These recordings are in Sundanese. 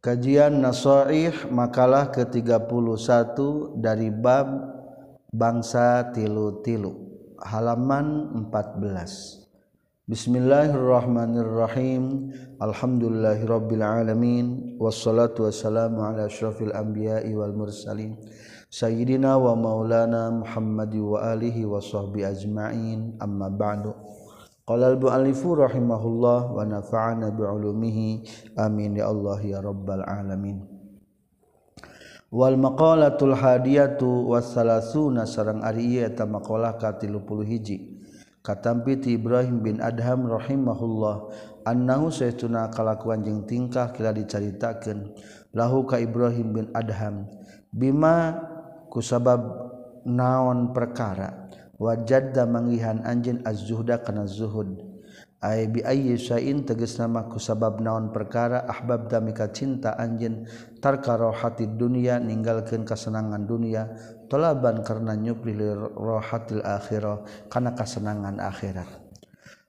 Kajian Nasoih makalah ke-31 dari bab bangsa tilu-tilu halaman 14 Bismillahirrahmanirrahim. Alhamdulillahirabbil alamin. Wassalatu wassalamu ala asyrafil anbiya'i wal mursalin. Sayyidina wa maulana Muhammadi wa alihi wa sahbi ajmain. Amma ba'du. Qala al-mu'allifu rahimahullah wa nafa'ana bi'ulumihi. Amin ya Allah ya rabbal alamin. Wal maqalatul hadiyatu wassalasuna sareng ari ieu eta maqalah ka 31 katampi ti Ibrahim bin Adham rahimahullah annahu saytuna kalakuan jeung tingkah kila dicaritakeun lahu ka Ibrahim bin Adham. Bima kusabab naon perkara? wajadda manggihan anjin azzuhda kana zuhud. Ay bi ayyi syai'in tegas nama ku sabab naon perkara ahbab damika cinta anjin tarka rohatid dunya ninggalkeun kasenangan dunia talaban karena nyupri rohatil akhirah kana kasenangan akhirat.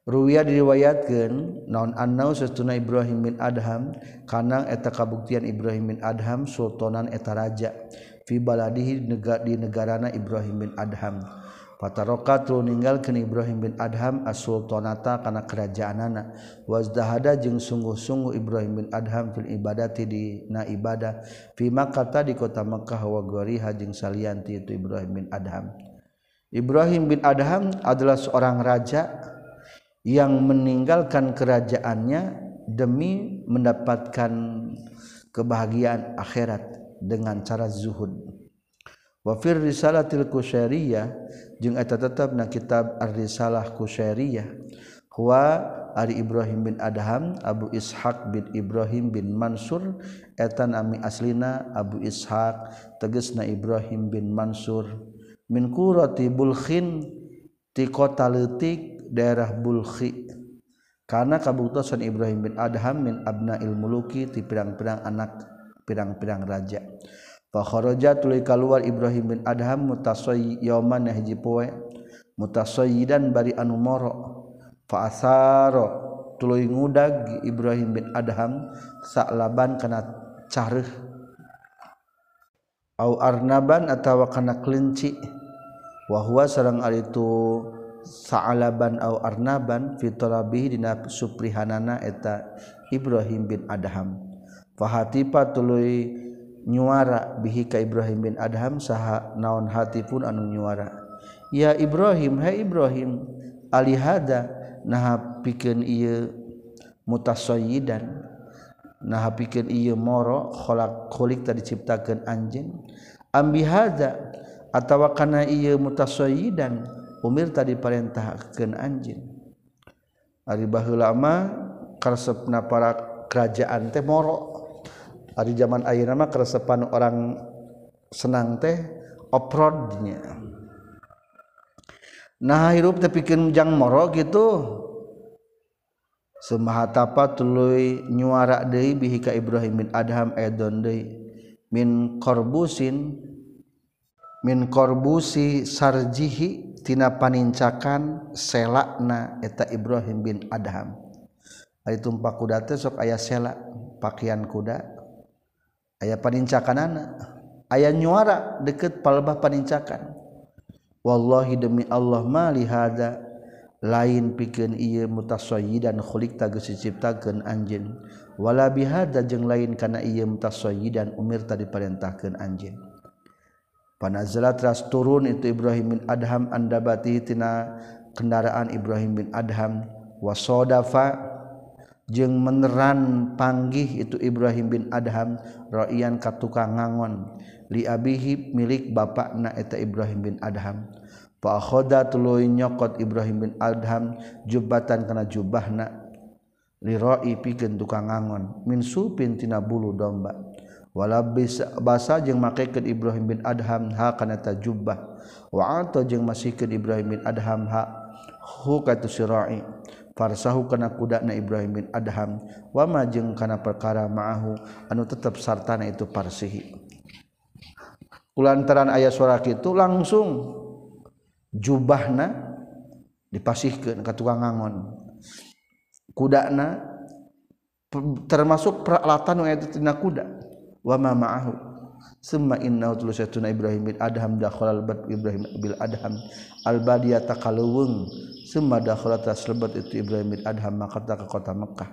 Ruya diriwayatkan naon annau sesuna Ibrahim bin Adham kanang eta kabuktian Ibrahim bin Adham sultanan eta raja. Fi baladihi di negarana Ibrahim bin Adham. Fatarokatu ninggalkeun Ibrahim bin Adham as-sultanata kerajaan anak wazdahada jeung sungguh-sungguh Ibrahim bin Adham fil ibadati di na ibadah. Fi Makkah di kota Makkah wa ghariha jeung salianti itu Ibrahim bin Adham. Ibrahim bin Adham adalah seorang raja yang meninggalkan kerajaannya demi mendapatkan kebahagiaan akhirat dengan cara zuhud wafir risalatil kusyariyah eta tetap na kitab ar-risalah kusyariyah huwa ari Ibrahim bin Adham Abu Ishaq bin Ibrahim bin Mansur etan ami aslina Abu Ishaq tegesna Ibrahim bin Mansur. Min qurati Bulkhin ti kota leutik daerah Bulkhi. Karena kabuktosan Ibrahim bin Adham min abnail muluki ti pirang-pirang anak pirang-pirang raja Fakharaja tuluy kaluar Ibrahim bin Adham mutasayyi yauman hiji poe mutasayyidan bari anu moro. Fa asaro tuluy ngudag Ibrahim bin Adham saklaban kana careuh. Au arnaban atawa kana kelinci. Wa huwa sareng ari itu sa'laban au arnaban fi talabihi dina suprihanana eta Ibrahim bin Adham. Fahatipa tuluy nyuara bihika Ibrahim bin Adham saha naon hati pun anu nyuara. Ya Ibrahim hai Ibrahim alihada nah pikeun ieu mutasoyidan nah pikeun ieu moro kholak kholik tadi ciptakeun anjeun. Ambihada atawa kana ieu mutasoyidan umir tadi parentahkeun anjeun. Ari baheula mah karesepna para kerajaan teh moro. hari zaman air nama keresepan orang senang teh oprodnya nah hirup teh bikin jang moro gitu. Semahatapa tuluy nyuara deui bihi ka Ibrahim bin Adham edon deui. Min korbusin min korbusi sarjihi tina panincakan selakna eta Ibrahim bin Adham. Ari tumpak kuda teh sok aya selak pakaian kuda. aya panincakanana. Aya nyuara deket palbah panincakan. Wallahi demi Allah mali hada. Lain pikeun ieu mutasayyidan khuliqta geus diciptakeun anjeun. Wala bihada jeung lain kana ieu mutasayyidan umir tadi diparentahkeun anjeun. Panazala teras turun itu Ibrahim bin Adham andabati tina kendaraan Ibrahim bin Adham. Wasodafa jeung meneran panggih itu Ibrahim bin Adham roian ka tukang ngangon. Li abihi milik bapakna eta Ibrahim bin Adham. Fa khoda tuluy nyokot Ibrahim bin Adham jubatan kana jubahna. Li roi pikeun tukang ngangon. Min supin tina bulu domba. Wala bisa basa jeung makekeun Ibrahim bin Adham ha kana ta jubah. Wa ato jeung masikeun Ibrahim bin Adham ha. Hu ka tu sirai farsahu kana kudana Ibrahim bin Adham wama jeung kana perkara ma'ahu anu tetep sartana itu parsihi kulantaran ayat suara itu langsung jubahna dipasihkeun ka tukang ngangon. Kudana termasuk peralatan nu eta tina kuda wama ma'ahu. Summa inna tulusatuna Ibrahim bin Adham dakhala Ibrahim bil Adham al badiyata kaleuweung Sumada khalata lebat itu Ibrahim bin Adham Makkah ke kota Mekah.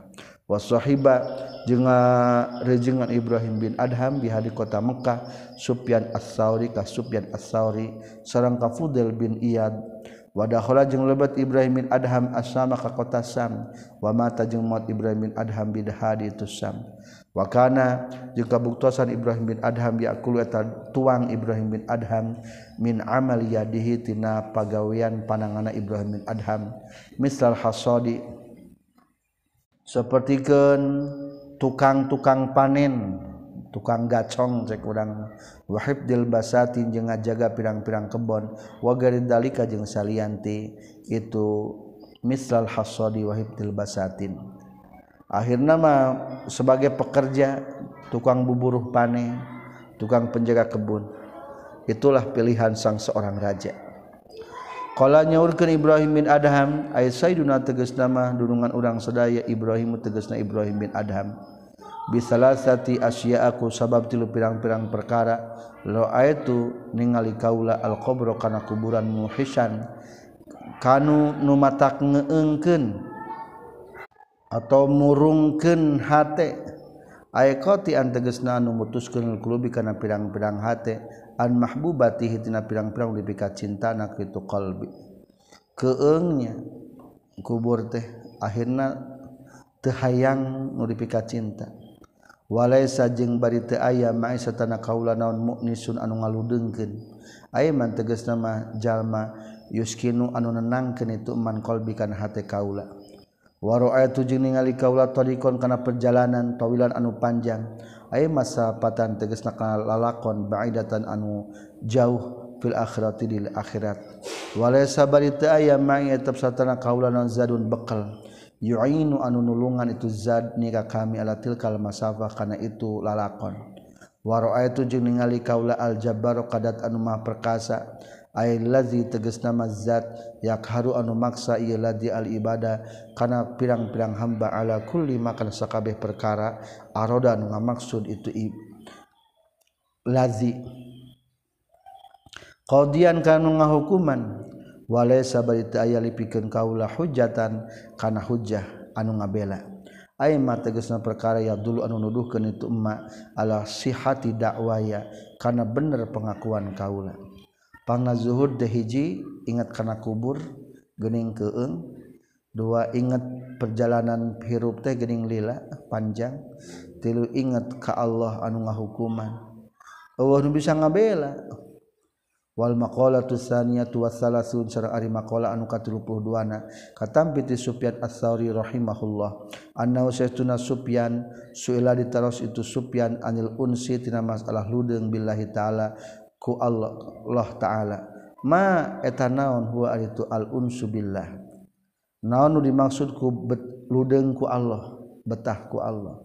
Wasahiba jeung rejengan Ibrahim bin Adham di hadi kota Mekah Sufyan As-Sauri ka Sufyan As-Sauri sareng ka Fudail bin Iyad Wadahola jeung lebat Ibrahim bin Adham asama ka kota Sam. Wa mata jeung maut Ibrahim bin Adham bidhadi itu Sam. Wa kana jeung kabuktosan Ibrahim bin Adham yaqulu eta tuang Ibrahim bin Adham min amal yadihi tina pagawean panangana Ibrahim bin Adham. Misal hasadi. Sapertikeun tukang-tukang panen. Tukang gacong cek urang. Wahib basatin jeung ngajaga pirang-pirang kebon. Wa dalika jeung salianti itu misal hasadi wahib basatin akhirna mah sebagai pekerja tukang buburuh panen tukang penjaga kebun. Itulah pilihan sang seorang raja. Kala nyaurkeun Ibrahim bin Adham ay sayyiduna tegas nama dunungan urang sedaya Ibrahim tegasna Ibrahim bin Adham bisalasati asya aku sabab tilu pirang-pirang perkara. Lo itu ningali kaula alqobro kana kuburan muhisan. Kanu numatak ngeengken atau murungken hate. Ayakoti antegesna nu mutuskeun kulubi kana pirang-pirang hate. An mahbubati hitina pirang-pirang dipika cintana kitu qalbi keengnya kubur teh akhirna teu hayang nu dipika cinta. walaisa jeung bari teu aya ma'isatana kaula naon muknisun anu ngaludengkeun. Aiman tegasna mah jalma yuskinu anu nenangkeun itu man qalbi kana hate kaula. Wa ra'aytu jeung ningali kaula tariqon kana perjalanan tawilan anu panjang. Aya masa patan tegasna kana lalakon ba'idatan anu jauh fil akhirati dil akhirat. Walaisa bari teu aya ma'isatana kaula naon zadun bekal. yu'inu anu nulungan itu zat nika kami ala tilkal masafah kana itu lalakon. Wa ra'aitu jeung ningali kaula al jabbar qadat anu maha perkasa. Ay lazi tegas nama zat yakharu anu maksa ieu ladzi al ibadah kana pirang-pirang hamba ala kulli makan sakabeh perkara aroda anu ngamaksud itu i, lazi. Qadian kanu ngahukuman walaysa sabarita aya lipikeun kaula hujatan kana hujjah anu ngabela. Aima tegasna perkara ya dulu anu nuduhkeun itu emma ala sihati dakwaya kana bener pengakuan kaula pangazuhud de hiji ingat kana kubur gening keung dua ingat perjalanan hirup teh gening lila panjang. Tilu ingat ka Allah anu ngahukuman. Allah nu bisa ngabela. wal maqalatu saniyatu wasalasun syara ari maqala anu katulupuhduana katam piti Sufyan Ats-Tsauri rahimahullah. Annahu saytuna Sufyan suila ditaros itu Sufyan anil unsi tina masalah ludeung billahi taala ku Allah, Allah taala. Ma eta naon huwa itu al unsu billah? Naon nu dimaksud ku ludeung ku Allah betah ku Allah?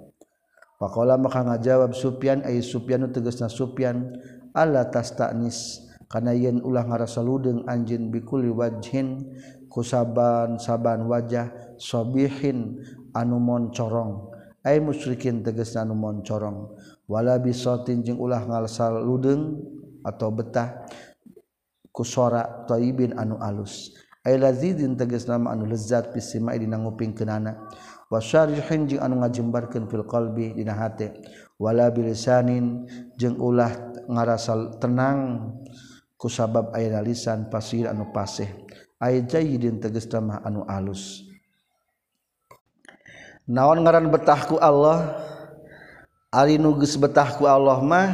Pakola maka ngajawab Sufyan ay Sufyanu tegasna Sufyan Allah tas taknis karena yen ulah ngarasaludeng anjin bikuli wajhin kusaban-saban wajah sobihin anu moncorong ay musyrikin teges anu moncorong wala bisotin jeung ulah ngarasaludeng atau betah kusora toibin anu alus. Ay lazidin teges nama anu lezat pisimai di nguping kenana wasyarihin jeung anu ngajembarkeun fil qalbi dina hate. Wala bilisanin jeung ulah ngarasal tenang kusabab aya lisan pasir anu paseh ay jayidin tegesta anu alus. Naon ngaran betahku Allah? Ari nuges betahku Allah mah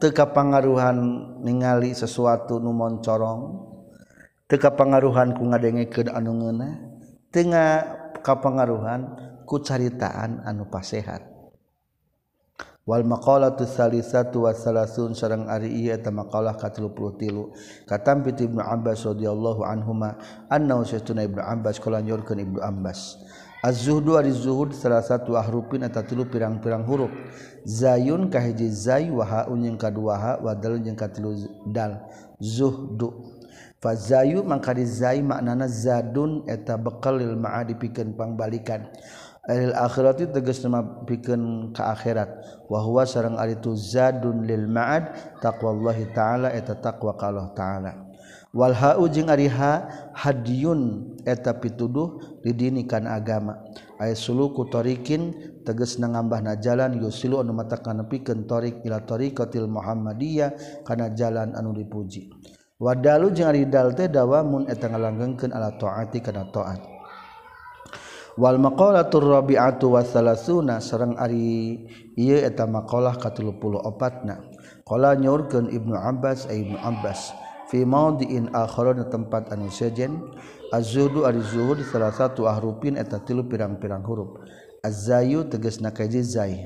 teka pangaruhan ningali sesuatu nu moncorong teka pangaruhan ku ngadengekeun anu ngeuna tengah kapangaruhan ku caritaan anu pasehat. wal maqalatu salisatu wa salasun sareng ari ieu eta maqalah ka 33 katampi Ibnu Abbas radhiyallahu anhuma anna sayyiduna Ibnu Abbas kala nyorkeun Ibnu Abbas. Az-zuhdu ari zuhud salah satu ahrupin eta tilu pirang-pirang huruf. Zayun ka hiji zay wa haun jeung kadua ha wa dal jeung katilu dal. Zuhdu. Fa zayu mangka di zai maknana zadun eta bekal lil ma'adi pikeun pangbalikan. Ail akhirat itu tegas nama bikin ke akhirat. Wahwa sarang aritu zadun lil ma'ad taqwallahi ta'ala eta taqwa kalau ta'ala. Wal ha'u jeung hadiyun eta pituduh didinikan agama. Aya suluku tariqin tegas nangambahna jalan yusilu anu matakan pikeun tariq ila tariqatil muhammadiyah kana jalan anu dipuji. Wadalu jeung ari dal teh dawamun eta ngalanggengkeun ala taati kana taat. wal maqalatur rabi'atu wa salasuna sareng ari ieu eta maqalah ka 34 na qala nyaurkeun Ibnu Abbas ay Ibnu Abbas fi maudiin akharon tempat anu sejen az-zuhdu ari zuhud salah satu ahrufin eta tilu pirang-pirang huruf. Az-zayu tegasna kaji zai.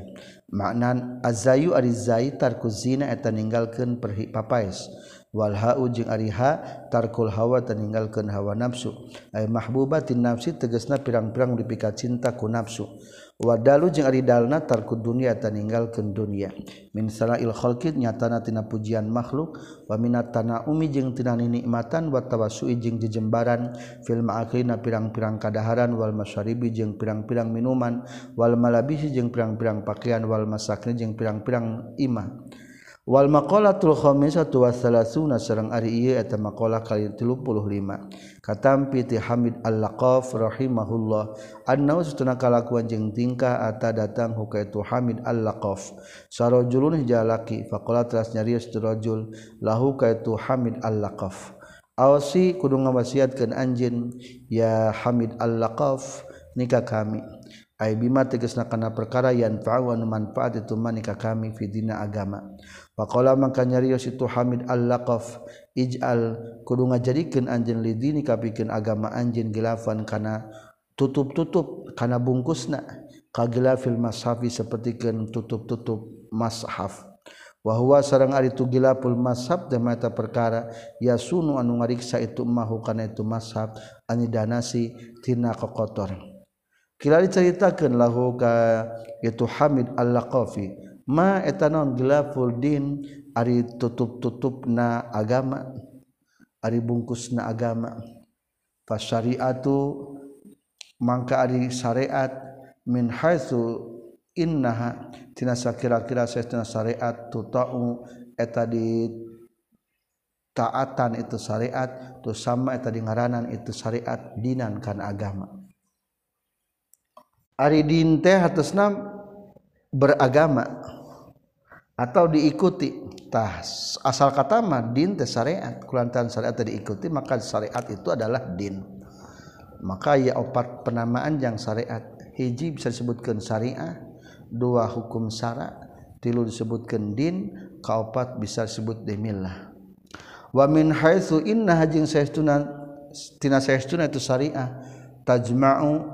Maknan az-zayu ari zai tarku zina eta ninggalkeun papaes walhau jeung ariha tarkul hawa teninggalkeun hawa nafsu. Ay mahbubatin nafsi tegasna pirang-pirang dipika cinta ku nafsu. Wadalu jeung ari dalna tarkud dunia teninggalkeun dunia. Min salail khalqi nyatana tina pujian makhluk. Wa minat tanaumi jeung tina nikmatan wa tawassui jeung jejembaran. Fil ma'aklina pirang-pirang kadaharan. Wal masyaribi jeung pirang-pirang minuman. Wal malabisi jeung pirang-pirang pakaian. Wal masakni jeung pirang-pirang imah. Wal maqalatul khamisatu wasalasuna sareng ari ieu eta maqalah kali 35. Katampi ti Hamid Al-Laqaf rahimahullah annau satuna kalakuan jeung tingkah ata datang hukaitu Hamid Al-Laqaf. Sarajulun jalaki faqala teras nyarios rajul lahu kaitu Hamid Al-Laqaf. Awasi kudu ngawasiatkeun anjeun ya Hamid Al-Laqaf nikah kami. Ay bima tegasna kana perkara yang fa'wa manfaat itu manika kami fidina agama. Pakola maka nyarios itu Hamid al-Laqaf ij'al. Kudu ngajadikeun anjeun lidini kapikeun agama anjeun gilafan kana tutup-tutup kana bungkusna. Ka gilafil mashafi sapertikeun tutup-tutup mashaf. Wa huwa sareng ari tu gilaful mashaf teh mata perkara ya sunu anu ngariksa itu mahu kana itu mashaf anidanasi tina kokotor. Kila diceritakeun lahu ka itu Hamid al-Laqafi. ma etanon gelafuldin ari tutup-tutup na agama ari bungkus na agama fasyariatu mangka ari syariat min haitsu innaha tina sakira-kira saestuna syariat tutau eta di taatan itu syariat tu sama eta di ngaranan itu syariat dinan kan agama. Ari din teh hatosna beragama atau diikuti. Tah asal kata mah din teh syariat. Kulantaran syariat diikuti maka syariat itu adalah din. Maka ya opat penamaan yang syariat. Hiji bisa disebutkan syariah dua hukum syara tilu disebutkan din kaopat bisa disebut demillah wa min haitsu inna hajing saestuna tina saestuna itu syariah. Tajma'u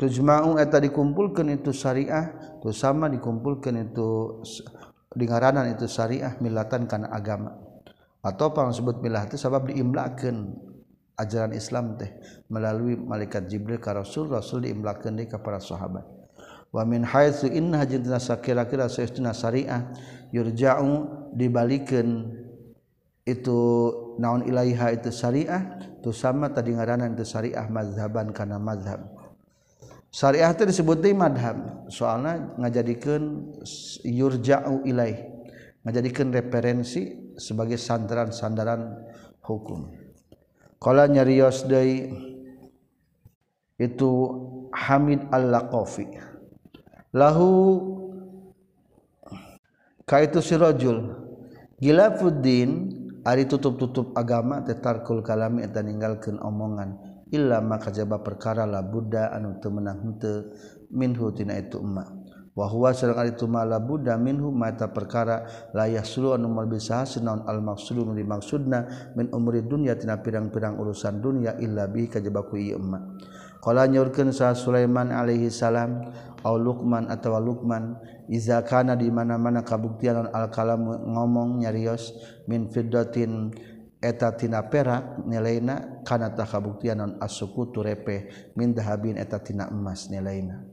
tujma'u eta dikumpulkan itu syariah tu sama dikumpulkan itu dengaranan itu syariah milatan karena agama. Atau pang sebut milah itu sebab diimlakan ajaran Islam teh melalui malaikat Jibril ka Rasul Rasul diimlakan di kepada sahabat. Wa min haitsu inna jinna sakira-kira saestuna syariah yurja'u dibalikan itu naon ilaiha itu syariah tu sama tadi ngaranan itu syariah mazhaban kana mazhab. syariah itu disebut deui madhab. Soalna ngajadikeun yurja'u ilaih ngajadikeun referensi sebagai sandaran-sandaran hukum. Qala nyarios deui itu Hamid Al-Laqafi. Lahu kaitu sirajul gilafuddin ari tutup-tutup agama tetarkul kalami eta ninggalkeun omongan. Illa maka jaba perkara la Buddha anu temenang henteu minhu tina itu emak. sareng ari itu mala Buddha minhu mata perkara la yasulu anu malbisah sinaun al maksulu nu dimaksudna min umri dunya tina pirang-pirang urusan dunya illa bi kajabaku ieu emak. Qala nyurkeun sa Sulaiman alaihi salam au Luqman atawa Luqman iza kana di mana-mana kabuktian al kalam ngomong nyarios min fiddatin etatina perak nilaina kanata kabuktian non asukutu repeh min dahabin etatina emas nilaina.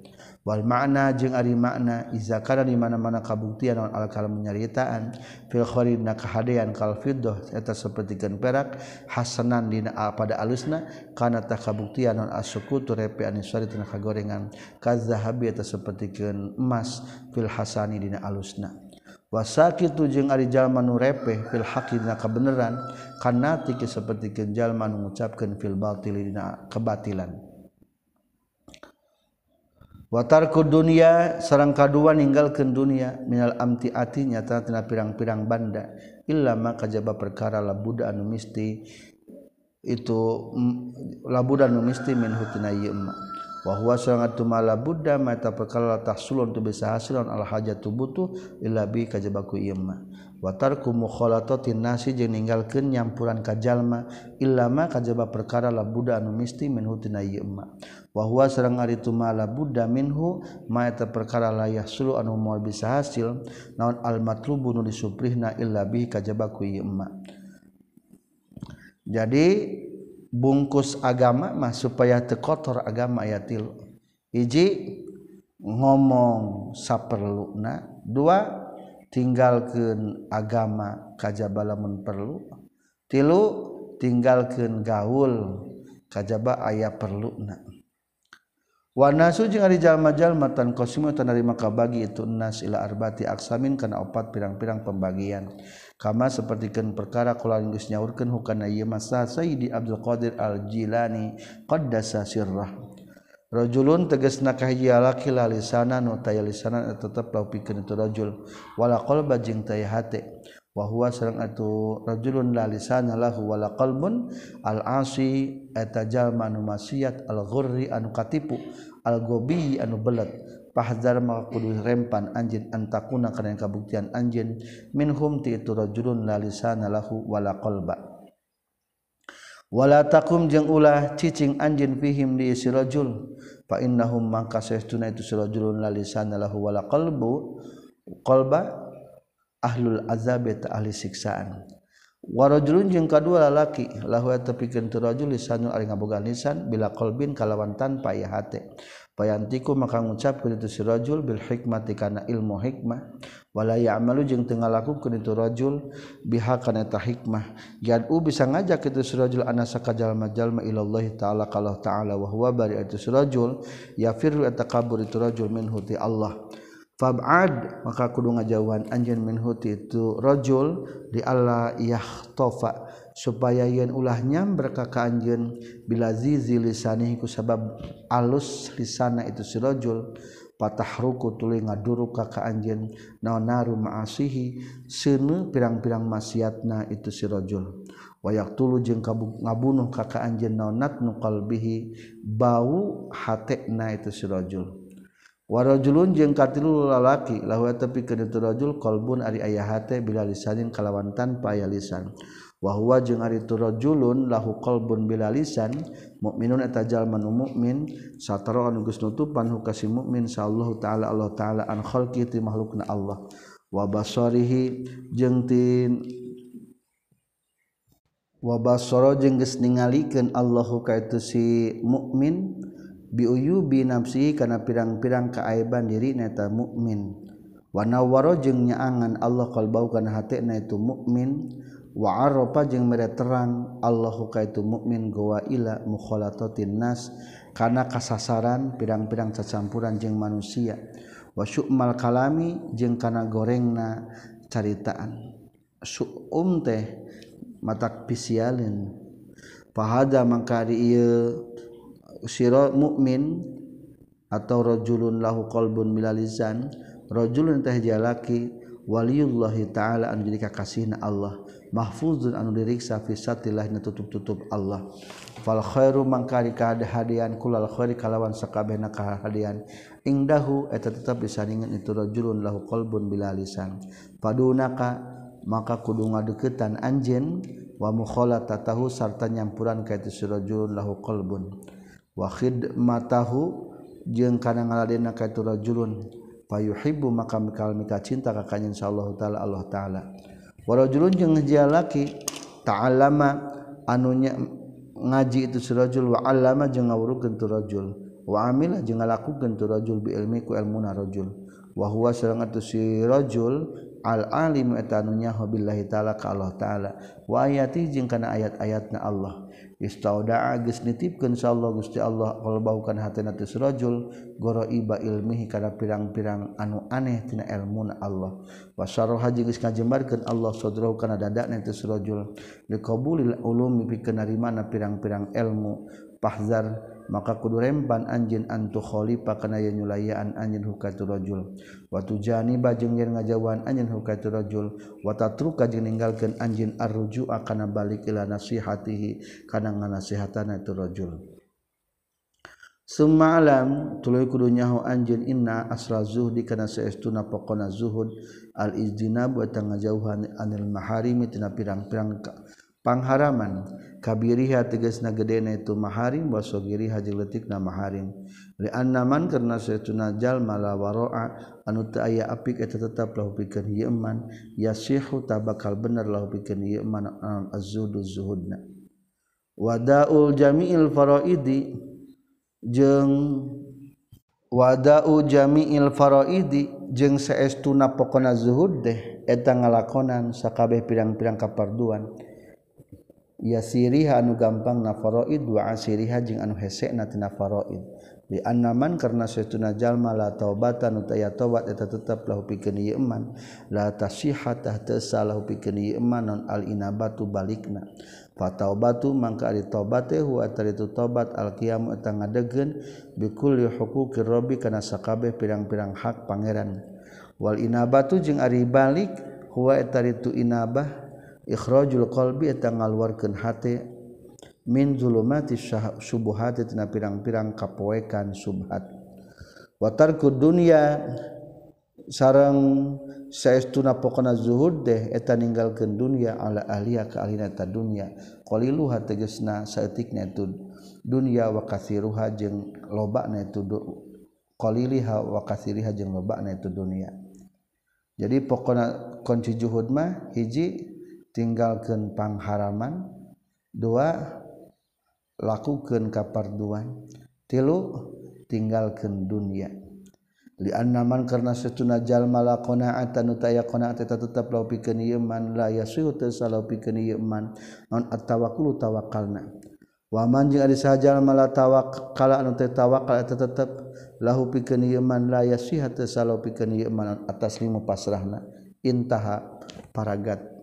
Wal makna jeung ari makna iza kana di mana-mana kabuktian non alkal menyaritaan fil kharin na kahadean kal fiddah eta sapertikeun perak hasanan dina pada alusna kana ta kabuktian non asukutu repeh anisari tina kagorengan. Kazahabi eta sapertikeun emas fil hasani dina alusna wasakitu jeung ari jalma nu repeh fil haqina kabeneran kana karena tiki jalma nu ngucapkeun fil batilina kebatilan. Watarku dunia sarang kadua ninggalkeun dunia minal amti ati nyata tina pirang-pirang banda illa ma kajaba perkara labuda anu misti itu labuda anu misti min hutina ieu wahwa sangat tumala Buddha mata perkara tahsulun tu bisa hasilun al hajatu butuh illa bi kajabaku imma watarku mukhalatatin nasi jeung ninggalkeun nyampuran ka jalma illama kajaba perkara la Buddha anu misti minhu tina ieu emma wa huwa sareng ari tumala Buddha minhu ma eta perkara layah sulu anu moal bisa hasil naon al matlubu nu disuprihna illa bi kajaba ku emma jadi bungkus agama mah supaya tekotor agama ayat tilu hiji ngomong saperluna dua tinggalkan agama kajaba lamun perlu. Tilu tinggalkan gaul kajaba ayah perluna Wana sujung hari jalma-jal matan kosimu tanari maka bagi itu. Nas ila arbati aksamin karena opat pirang-pirang pembagian. kama sepertikan perkara kula geus nyaurkeun hukana ieu masa Sayyidi Abdul Qadir Al-Jilani qaddasa sirrah. Rajulun tegasna kahiji laki lalisana nu taya lisanan tetep laupikeun itu rajul. Wala qalba jeung taya hate. Wa huwa sareng atu rajulun lalisana lahu wala qalbun al-asi eta jalma nu maksiat al-ghurri anu katipu al-gobi anu belet. pahzar maka kudu rempan anjin antakuna kana kabuktian anjin minhum ti itu rajulun la lisana lahu wala qalba. Wala takum jeung ulah cicing anjin fihim di si rajul fa innahum mangka saestuna itu si rajulun la lisana lahu wala qalbu qalba ahlul azab ta ahli siksaan. warajulun jeung kadua lalaki lahu tepikeun teu rajul lisanul ari ngabogaan lisan bila qalbin kalawan tanpa ieu hate. Payantiku maka ngucapkeun itu si rajul bil hikmati kana ilmu hikmah. Wala ya'malu jeung teu ngalakukeun itu rajul biha kana ta hikmah. Yad'u bisa ngajak itu si rajul anasa ka jalma-jalma Allah ta'ala kalau ta'ala wa huwa bari itu si rajul yafirru atakabur itu rajul minhu ti Allah. fab'ad maka kudu ngajauhan anjeun minhu itu rajul di alla yahtafa supaya yen ulah nyamber ka anjeun bila zizi lisanihi ku sabab alus lisana itu si rajul patahruku tuluy ngaduru ka ka anjeun naon naru ma'asihi seuneu pirang-pirang maksiatna itu si rajul. Wayak tulu jeung ngabunuh ka ka anjeun naon natnu qalbihi bau hatena itu si rajul. warajulun jeung katilu lalaki lahu tapi kana rajul qalbun ari aya hate bila lisanin kalawan tanpa aya lisan. Wa huwa jeung ari turajulun lahu qalbun bila lisan mukminun eta jalma nu mukmin satara anu geus nutupan hukasi mukmin sallallahu taala Allah taala an khalqi ti makhlukna Allah. Wa basarihi jeung tin wa basara jeung geus ningalikeun Allahu ka itu si mukmin biuyu nafsi kana pirang-pirang kaaiban diri neta mukmin wanawaro jeung nyaangan Allah qalbau kana hatena itu mukmin wa arafa jeung mere terang Allahu ka itu mukmin gowa ila mukholatotin nas kana kasasaran pirang-pirang cacampuran jeung manusia. Wa syu'mal kalami jeung kana gorengna caritaan. Su'um teh matak pisialin. Fahada mangka ieu siro mukmin atau rojulun lahu kolbun milalizan rojulun teh jalaki waliyullahi ta'ala anu jadi kakasihna Allah mahfuzun anu diriksa fisatillah na tutup-tutup Allah. Fal khairu mangkari kahadian kulal khairi kalawan sakabehna kahadian. Ingdahu eta tetap disandingan itu rajulun lahu qalbun bila lisan padunaka maka kudu ngadeukeutan anjeun wa mukhalatatahu sarta nyampuran ka itu rajulun lahu qalbun. wa matahu jeung kana ngaladena ka itu rajulun fayuhibbu maka mikal mika cinta ka kanjing insyaallah taala Allah taala. Wa rajulun jeung laki ta'allama anunya ngaji itu surajul wa allama jeung ngawurukeun tu rajul wa amila jeung ngalakukeun tu rajul bi ilmi ku ilmuna rajul. Wa huwa sareng atuh si rajul al alim eta anunya billahi taala ka Allah taala. Wa ayati jeung kana ayat-ayatna Allah. istaudaa geus nitipkeun insyaallah Gusti Allah qalbaukan hatena tis goro iba ilmihi kana pirang-pirang anu aneh tina ilmuna Allah. Wa syarah haji geus ngajembarkeun Allah sadrahu kana dadana tis rajul liqabulil ulumi pikeun narimana pirang-pirang ilmu pahzar maka kudu rempan anjin antu khalifah kana ya nyulayaan anjin hukatu rajul. Wa tujani bajeng yen ngajawan anjin hukatu rajul. Wa tatruka jeung ninggalkeun anjin arruju kana balik ila nasihatihi kana nganasihatana tu rajul. Summa alam tuluy kudu nyaho anjeun inna asra zuhdi kana saestuna pokona zuhud. Al izdinab wa ngajauhan anil maharimi tina pirang-pirang pangharaman. Kabiriha tegesna gedene itu maharim wasogiri haji letik na maharim li annaman karna saytuna jalma la waroa anu teu aya apik eta tetep lahu pikeun ieu iman yasihu tabakal bener lahu pikeun ieu iman azzudu zuhudna. Wadaul jami'il faraidi jeung wadau jami'il faraidi jeung saestuna pokona zuhud deh eta ngalakonan sakabeh pirang-pirang kaparduan. ya siriha anu gampang nafaroid wa asiriha jeung anu hesena tina faraid. Bi annaman karena saytuna jalma la taubatan utaya taubat eta tetep lahu pikeun ieu iman la tasihha tah teu salah pikeun ieu iman non al inabatu balikna. Fa taubatu mangka ari taubat teh wa taritu taubat al qiyam eta ngadegkeun bi kulli huquqir rabbi kana sakabeh pirang-pirang hak pangeran. Wal inabatu jeung ari balik huwa taritu inabah ikhrajul qalbi eta ngaluarkeun hate min zulumati subuhati tina pirang-pirang kapoekan subhat. Wa tarku dunya sareng saestuna pokona zuhud deh eta ninggalkeun dunya ala ahliya ka ahlina ta dunya. Qaliluha tegasna saeutikna itu dunya wa kathiruha jeung lobana itu qaliliha wa kathiriha jeung lobana itu dunya. Jadi pokona kunci zuhud mah hiji tinggalkan pangharaman. Dua lakukan kaparduan. Tilu tinggalkan dunia. Liannaman karena setuna jalma la qanaatan utaya qanaat eta tetep lau pikeun ieu man la yasihu teu salau pikeun ieu man non atawakkulu tawakkalna wa man jeung ari sajal mala tawakkala anu teu tawakal eta tetep lahu pikeun ieu man la yasihu teu salau pikeun ieu man atas lima pasrahna. Intaha paragat.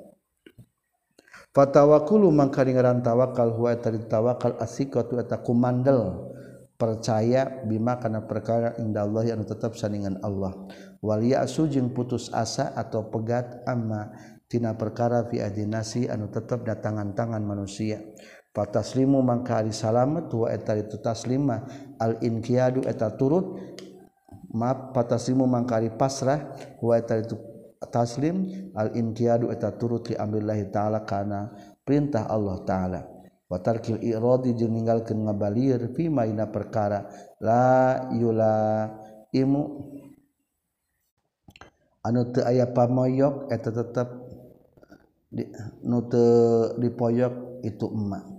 fatawakulu mangka ngaran tawakal huwa eta tawakal asikatu eta kumandel. Percaya bima kana perkara inda Allah yang tetap saningan Allah. Wal ya'su jeung putus asa atau pegat amma tina perkara fi adinasi anu tetap datangan tangan manusia. Fataslimu mangka ari salamet wa eta itu taslima al inqiyadu eta turut ma fataslimu mangka ari pasrah wa eta itu taslim al-imtiadu eta turut li amrillahi ta'ala kana perintah Allah ta'ala. Wa tarkil iradi jeung ninggalkeun ngabalir fi maina perkara. La yula imu. Anu teu aya pamoyok eta tetep di, nu teu dipoyok itu emak.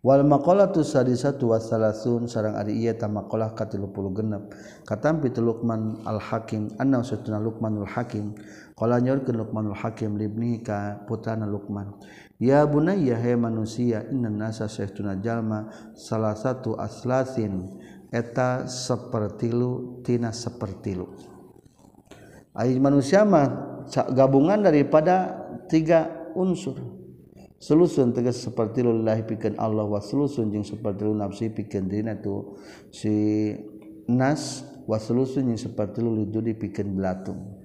Wal maqalatu sadisatu wasalasun sarang ari ieu ta maqalah ka 30 genep. Katampi Luqman al Hakim anna satuna Luqmanul Hakim. Qala nyorkeun Luqmanul Hakim libni ka putrana Luqman. Ya bunayya he manusia inna nasa sayytuna jalma salah satu aslasin. Eta sepertilu tina sepertilu. Ai manusia mah gabungan daripada tiga unsur selusun tegas seperti lullahi pikeun Allah waslusun jeung seperti lu nafsi pikeun dina tu. Si nas waslusun jeung seperti lu lidu dipikeun belatung.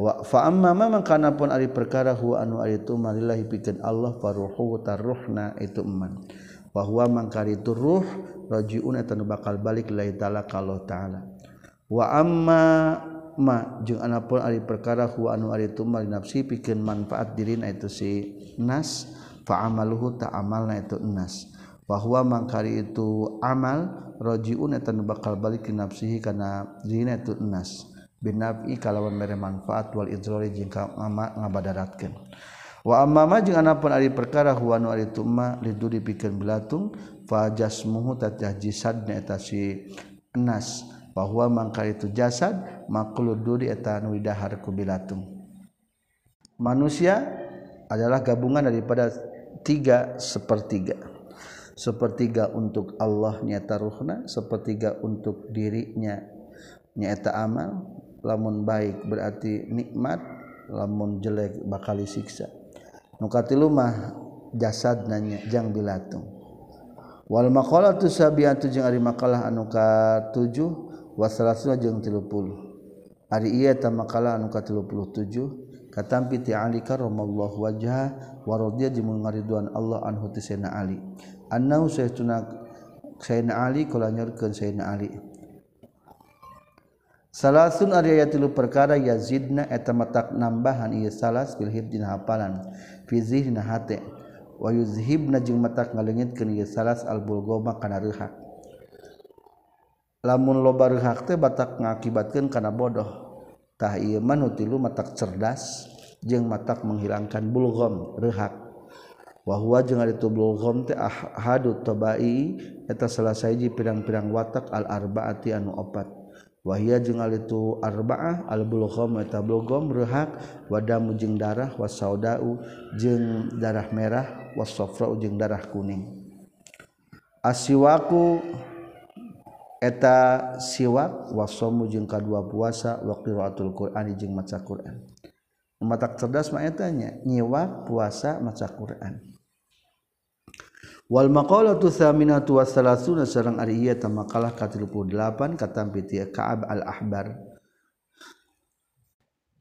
Wa fa amma man kana pun ari perkara huwa anu ari itu marillahi pikeun Allah faruhu taruhna itu man wa huwa mangkari itu ruh rajiun eta bakal balik lillahi taala kalau taala. Wa amma ma jeung anapun ari perkara huwa anu ari tumar nafsi pikeun manfaat dirina itu si nas fa amaluhu ta amalna itu nas. Bahwa mangkari itu amal rajiun eta bakal balik ke nafsihi kana dirina itu nas. Binafi kalawan mere manfaat wal idrari jeung ngabadaratkeun. Wa amama jeung anapun ari perkara huwa anu ari tumma liduri pikeun belatung fa jasmuhu ta jisadna eta si nas. Bahwa mangka itu jasad maklud duri etan widahar kubilatum. Manusia adalah gabungan daripada tiga sepertiga. Sepertiga untuk Allah nyata ruhna sepertiga untuk dirinya nyata amal. Lamun baik berarti nikmat lamun jelek bakal disiksa nukati lumah jasad nanya jang bilatung wal maqalatu sabiyatu jeung ari makalah anu ka 7 wasaluna jeung 30 ari ieu iya tamakala anu ka tilupuluh tujuh katampi ti Ali karomallahu wa warodya jeung ngariduan Allah anhu ti Sayyidina Ali. Annau sayyiduna Sayyidina Ali kala nyorkeun Sayyidina Ali. Salasun ari aya tilu perkara yazidna eta matak nambahan ieu salas fil hibdina hafalan fi zihna hate. Wa yuzhibna jeung matak ngalengitkeun ieu salas al bulgoma kana reuhak lamun lobar hakte batak ngakibatkan karena ieu iman tilu matak cerdas jeung matak menghilangkan bulgom rehak wahwa jeung itu bulgom teh ah, ahadu tobai eta salah saiji pirang-pirang watak al arbaati anu opat. Wahia jeung itu arbaah al bulgom eta bulgom rehak wadamu jeung darah wasaudau jeung darah merah wasofrau jeung darah kuning. Asiwaku eta siwak wasomu jeung kadua puasa wa qiraatul qur'ani jeung maca Qur'an. Matak cerdas mah eta nya nyiwak puasa maca Qur'an. Wal maqalatu thaminatu wa sareng ari ieu teh makalah ka 38 katampi ti Ka'ab al-Ahbar.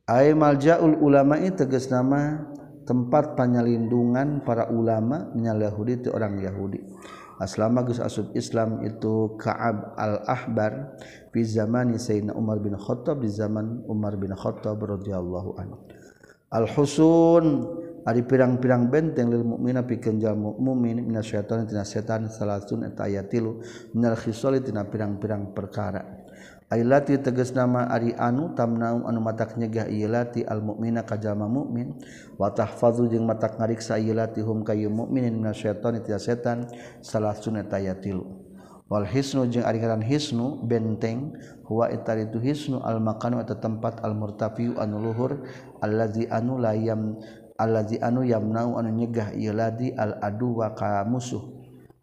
Ai maljaul ulama'i tegas nama tempat penyelindungan para ulama menyalahudi orang Yahudi. aslama geus asub Islam itu Ka'ab al-Ahbar fi zamani Sayyidina Umar bin Khattab di zaman Umar bin Khattab radhiyallahu anhu. Al-husun ari pirang-pirang benteng lil mukmina pikeun jalma mukmin minasyaitani tina setan salasun eta aya tilu minal khisali tina pirang-pirang perkara. Ailati teges nama Ari anu tamnau anu matak nyegah lati ka kajjallma mukmin watah tahfazu jeung matak ngariksa latihum kayu mukminin minasyaton setan salah sunat aya tilu. Wal hisnu jeung ari ngaran hisnu benteng huwa eta itu hisnu al makanu eta tempat al murtafiu anu luhur allazi anu layam allazi anu yamnau anu nyegah ieu ladi al adu wa ka musuh.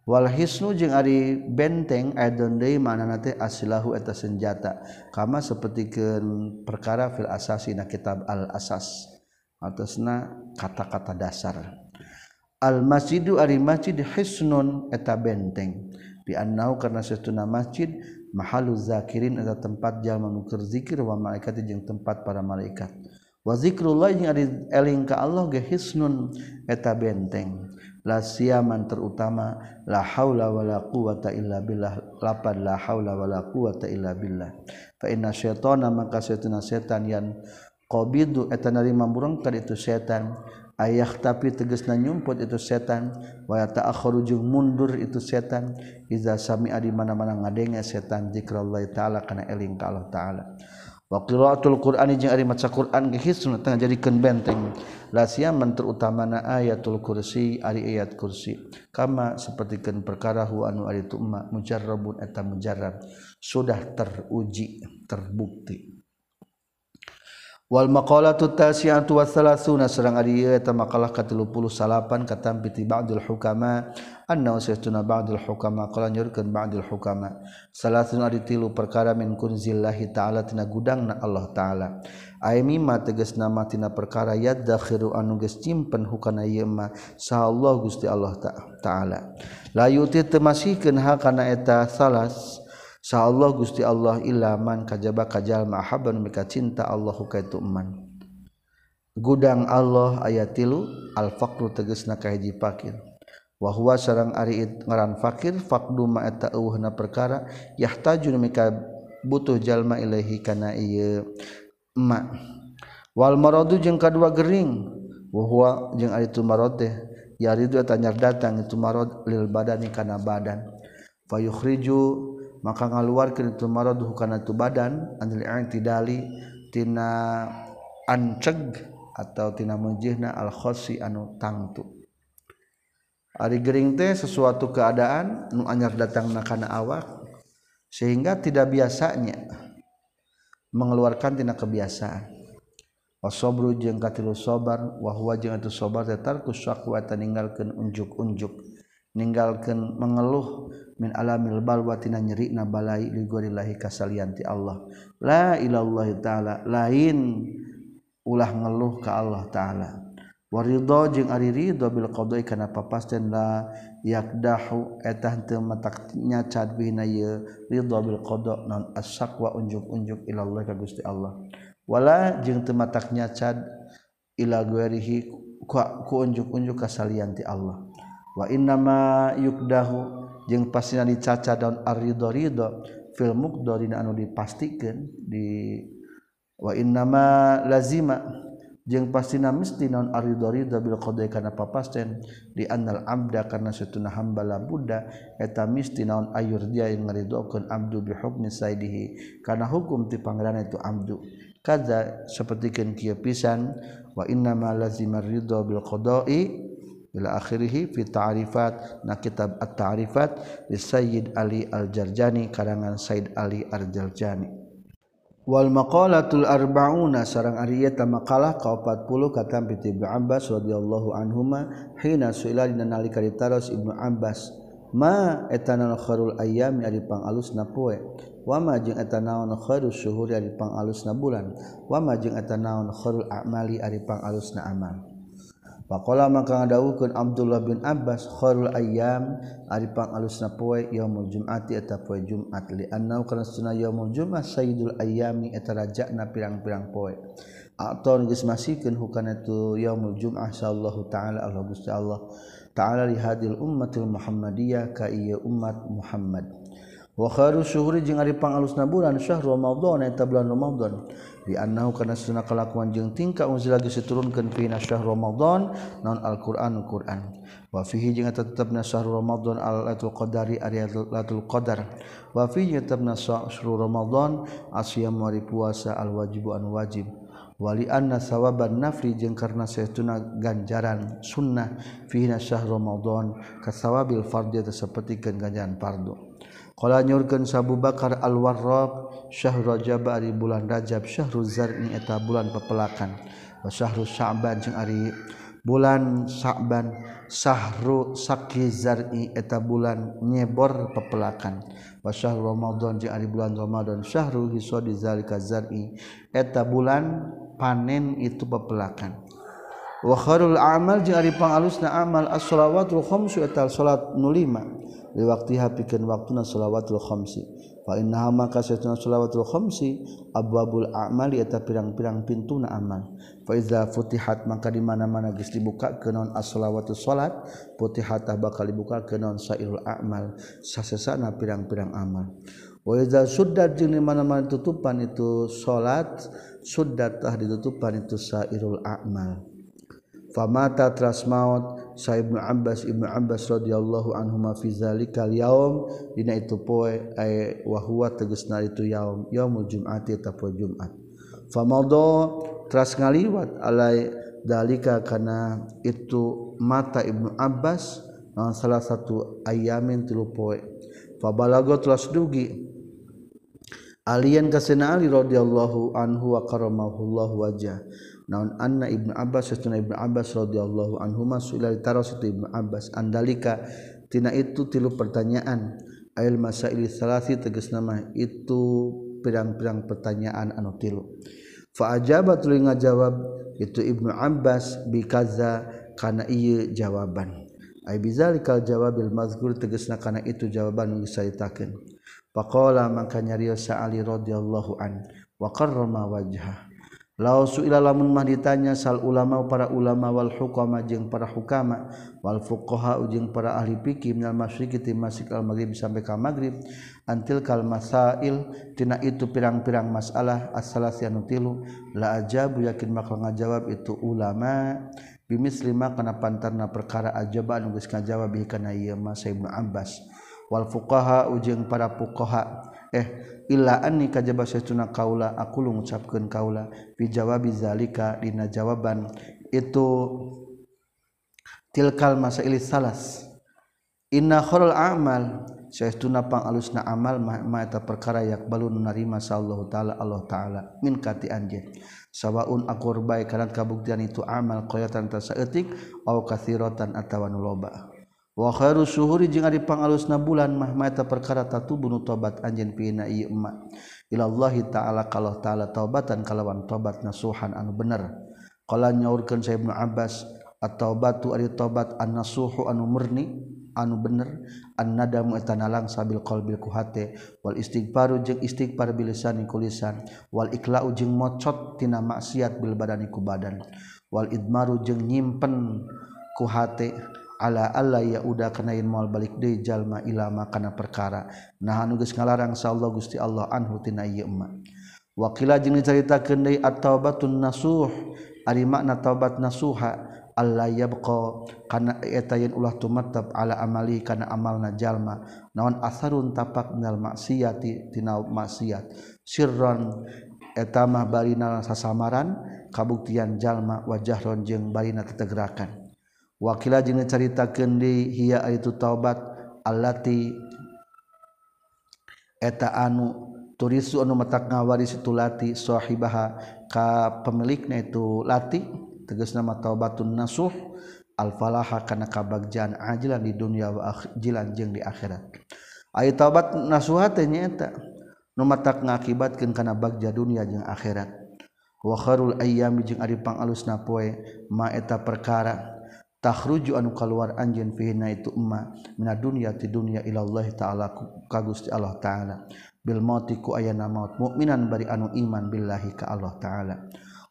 Walhisnu jeung Ari benteng Adonday mana asilahu eta senjata. Kama seperti ke perkara fil asasi na kitab al asas. Atasna kata-kata dasar. Al masjidu ari masjid hisnun eta benteng. Biannau karena setuna masjid mahalu zakirin eta tempat jalma nuker zikir wa malaikat jeung tempat para malaikat. Wa zikrullah jeung ari eling ka Allah ge hisnun eta benteng. la siaman terutama la haula wala quwata illa billah. Lapad la haula wala quwata illa billah. Fa inna syaitana maka syaitana setan yang qabidu eta narima murengkeun itu setan. Ayah tapi tegasna nyumput itu setan. Wa ta'akhkharu jeung mundur itu setan. Iza sami adi mana-mana ngadenge setan zikrullah taala kana eling ka Allah taala. Waqiraatul Qur'ani jeung ari maca Qur'an ge hisna tengah jadikeun benteng. La siaman terutamana ayatul kursi ari ayat kursi. Kama sapertikeun perkara hu anu ari tumma mujarrabun eta mujarrab. Sudah teruji, terbukti. Wal maqalatu tasi'atu wa thalathuna sareng ari eta maqalah ka 38 katampi ba'dul hukama anna usaytuna ba'dul hukama qala nyurkeun ba'dul hukama. Salasun ari tilu perkara min kunzillahi ta'ala tina gudangna Allah ta'ala. Ay mimma tegasna ma tina perkara yadakhiru anu geus cimpen hukana ieu sa Allah Gusti Allah ta'ala. La yuti temasikeun hakana eta salas sa Allah Gusti Allah illa man kajaba kajal mahabban mika cinta Allah kaitu man. Gudang Allah ayat tilu al faqru tegasna kahiji pakir. wahwa sarang ari ngaran fakir faqdu ma eta eueuhna perkara yahtajun mika butuh jalma ilahi kana ieu ma. Wal maradu jeung kadua gering wahwa jeung ari tu marad teh yaridu eta nyar datang itu marad lil badani kana badan. Fayukhriju maka ngaluarkeun itu marad kana tu badan anil i'tidali tina anceg atau tina mujihna al khossi anu tangtu. Ari Gering teh sesuatu keadaan nu anyar datang nakana awak sehingga tidak biasanya mengeluarkan tina kebiasaan. Wasobru jeung katilu sobar wahwa jeung atuh sobar tetarku syakwa ninggalkeun unjuk-unjuk ninggalkeun mengeluh min alamil balwa tina nyerikna balai li gorillahi kasalianti Allah. La ilaha taala lain ulah ngeluh ka Allah taala. waridho jeung ari ridho bil qadai kana papasten la yakdahu etah teu mataknya cad bina ye ridho bil qada non asaqwa unjuk-unjuk ila Allah ka Gusti Allah. Wala jeung teu mataknya cad ila ghairihi ku unjuk-unjuk ka salian ti Allah. Wa innama yukdahu jeung pasina dicaca daun arido ridho fil muqdari anu dipastikeun di wa innama lazima jeung pastina mesti naon arido ridho bil qadai kana papasten. Di annal abda karena satuna hamba la budda eta mesti naon ayur dia yang ngaridokeun abdu bi hukmi saidihi. Kana hukum ti pangeran itu abdu. Kaza sapertikeun kieu pisan wa inna ma lazimar ridha bil qada'i ila akhirih fi ta'rifat. Na kitab at-ta'rifat li Sayyid Ali Al-Jarjani karangan Said Ali Al-Jarjani wal maqalatul arbauna sareng ari eta makalah ka 40 kata Ibnu Abbas radhiyallahu anhuma hina suila dina nalika ditaros Ibnu Abbas ma etanal kharul ayyami ari pangalusna poe? Wama jeung eta naon khairus syuhuri ari pangalusna bulan? Wama jeung eta naon khairul a'mali ari pangalusna amal? Pakola maka ngadawukeun Abdullah bin Abbas khairul ayyam ari pangalusna poe yaumul jum'ati eta poe Jumat li annau kana sunah yaumul jum'ah sayyidul ayyami eta rajana pirang-pirang poe. Aton geus masikeun hukana tu yaumul jum'ah sallallahu taala Allah Gusti Allah taala li hadil ummatil muhammadiyah ka ieu umat Muhammad. Wa khairu syuhuri jeung ari bulan syahrul ramadan eta bulan Ramadan. dianau karena sunnah kelakuan jeung tingkah unzil lagi seturunkan fi nasyah Ramadan non Al-Qur'an Qur'an. Wa fihi jeung tetepna syahrul Ramadan al-latul qadari ari latul qadar. Wa fihi tetepna syahrul Ramadan asyam mari puasa al wajib an wajib. Wali anna sawaban nafri jeng karena saytuna ganjaran sunnah fi nasyah Ramadan kasawabil fardhi seperti ganjaran fardhu. qala nyurkeun Abu Bakar al-Warraq Syahrajab Ari bulan Rajab Syahruzarni eta bulan pepelakan. Syahrul Syaban jeung Ari bulan Sa'ban Sahru Saki Zari eta bulan nyebor pepelakan. Wa syahrul Ramadan jeung ari bulan Ramadan syahrul hisodi zalika zari eta bulan panen itu pepelakan. wakharul amal jeung ari pangalusna amal as-shalawatul khamsu eta salat nu lima li waktu pikeun waktuna shalawatul khamsi. Fa innaha maka shalawatul khamsi abwabul a'mali eta pirang-pirang pintuna amal. Fa iza futihat maka di mana-mana geus dibuka kenon as-shalawatul salat futihat bakal dibuka kenon sairul a'mal sasesana pirang-pirang amal. Wa iza suddat jeung di mana-mana tutupan itu salat suddatah ditutupan itu sairul a'mal. famata tras maut Saib Abbas Ibnu Abbas radhiyallahu anhu ma fi zalika yaum dina itu poe ay wa huwa tegasna itu yaum yaumul jum'ati ta poe Jumat. Famadha tras ngaliwat alai dalika kana itu mata Ibnu Abbas naon salah satu ayamin tilu poe. Fabalago telah dugi. Alian kasena Ali radhiyallahu anhu wa karamahullahu wajah. Naon anna ibnu abbas satuna ibnu abbas radhiyallahu anhuma suila taras itu ibnu abbas. Andalika tina itu tilu pertanyaan. Ail masail salasi tegas nama itu pirang-pirang pertanyaan anu tilu. Fa ajaba tuluy ngajawab itu ibnu abbas bikaza kana ieu jawaban. Ai bizalikal jawabil mazkur tegasna kana itu jawaban nu diceritakeun faqala maka nyarios ali radhiyallahu an wa karrama wajhah lamun mah ditanya sal ulama para ulama Wal hukama jeung para hukama Wal fuqaha jeung para ahli fikih minal masyriqi ti masyriq al maghrib sampai ka maghrib antil kal masail tina itu pirang-pirang masalah as-salasianu tilu la ajabu yakin maka ngajawab itu ulama bimis lima kana pantarna perkara ajaba anu geus ngajawab kana ieu mah Ibnu Abbas. Wal fuqaha ujung para fuqaha eh ilaani kajbauna kaula aku lu ngucapkan kaula. Bijawabizalika dina jawaban itu tilkal masailis salas. Inna khurul amal Syekhuna pangalusna amal mata perkara yak balun narima sallallahu taala Allah taala. Min kati anjeun sawaun akurbai kana kabuktian itu amal qoyatan tasaeutik au kathiratan atawa nu loba. wakhiru suhuri jeung ari pangalusna bulan mah perkara perkara tatubunu tobat anjeun pina ieu emak. Ta'ala kalau ta'ala taubatan kalawan tobat nasuhan anu bener. Qala nyaurkeun sa ibnu abbas at-taubatu ari tobat an suhu anu murni anu bener. Annadamu etana lang sabil qalbil ku hate. Wal istighfaru jeung istighfar bil lisan. Kulisan wal ikla'u jeung mocot tina maksiat bil badani ku badan. Wal idmaru jeung nyimpen ku hate. ala Allah ya udah kenain mal balik deui jalma ilama kana perkara. Nah anu geus ngalarang Allah Gusti Allah anhu tina ieu emma. Waqila jeung dicaritakeun deui at-taubatun nasuh. Ari makna taubat nasuha Allah yabqa. Kana eta yen ulah tumatab ala amali kana amalna jalma. Naon asarun tapak minal maksiati tina maksiat. Sirron eta mah barina sasamaran kabuktian jalma wajahron jeung barina tetegerakan wakila jeung caritakeun deui hiya itu taubat allati eta anu turisu anu matak ngawaris itu lati sahibaha ka pemilikna itu lati tegas nama taubatun nasuh al falaha kana kabagjan ajilan di dunia wa ajilan jeung di akhirat. Ayat taubat nasuha teh nyaeta nu matak ngakibatkeun kana bagja dunia jeung akhirat. Wa kharul ayyami jeung ari pangalusna poe ma eta perkara. takhruju anu kaluar anjeun fihina itu umma mina dunya ti dunya ila Allah taala ka Gusti Allah taala. Bil mauti ku ayana maut mukminan bari anu iman billahi ka Allah taala.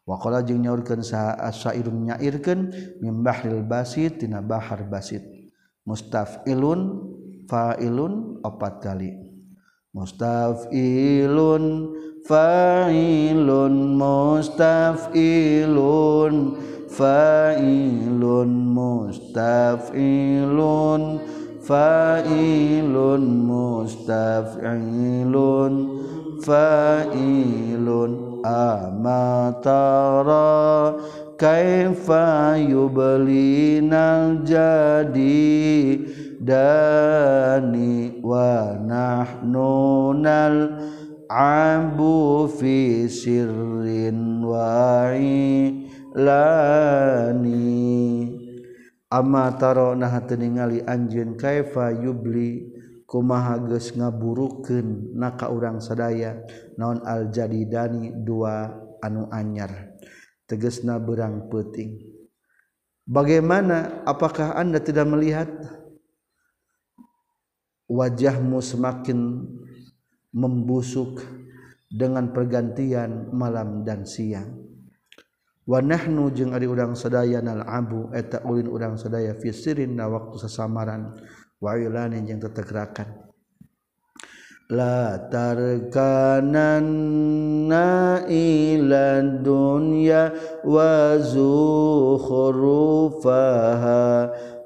Wa qala jeung nyaurkeun saha asyairun nyairkeun mim bahril basit tina bahar basit. Mustafilun fa'ilun opat kali. Mustafilun fa'ilun mustafilun fa'ilun mustafilun. Fa'ilun mustafilun. Fa'ilun amatara. Kaifa yublinal jadi dani wa nahnu nal abu fi sirrin wa lani. Amatara nah ningali anjeun kaifa yubli mahages ngaburuken naka urang sadaya naon al-jadidani dua anu anyar teges na berang peting bagaimana apakah anda tidak melihat? Wajahmu semakin membusuk dengan pergantian malam dan siang Wanahnu jeung ari udang sadaya nal abu eta ulin udang sadaya fisirin na waktu sesamaran. Wayulani yang tetegerakan la tarkananna ila dunya wa zukhrufaha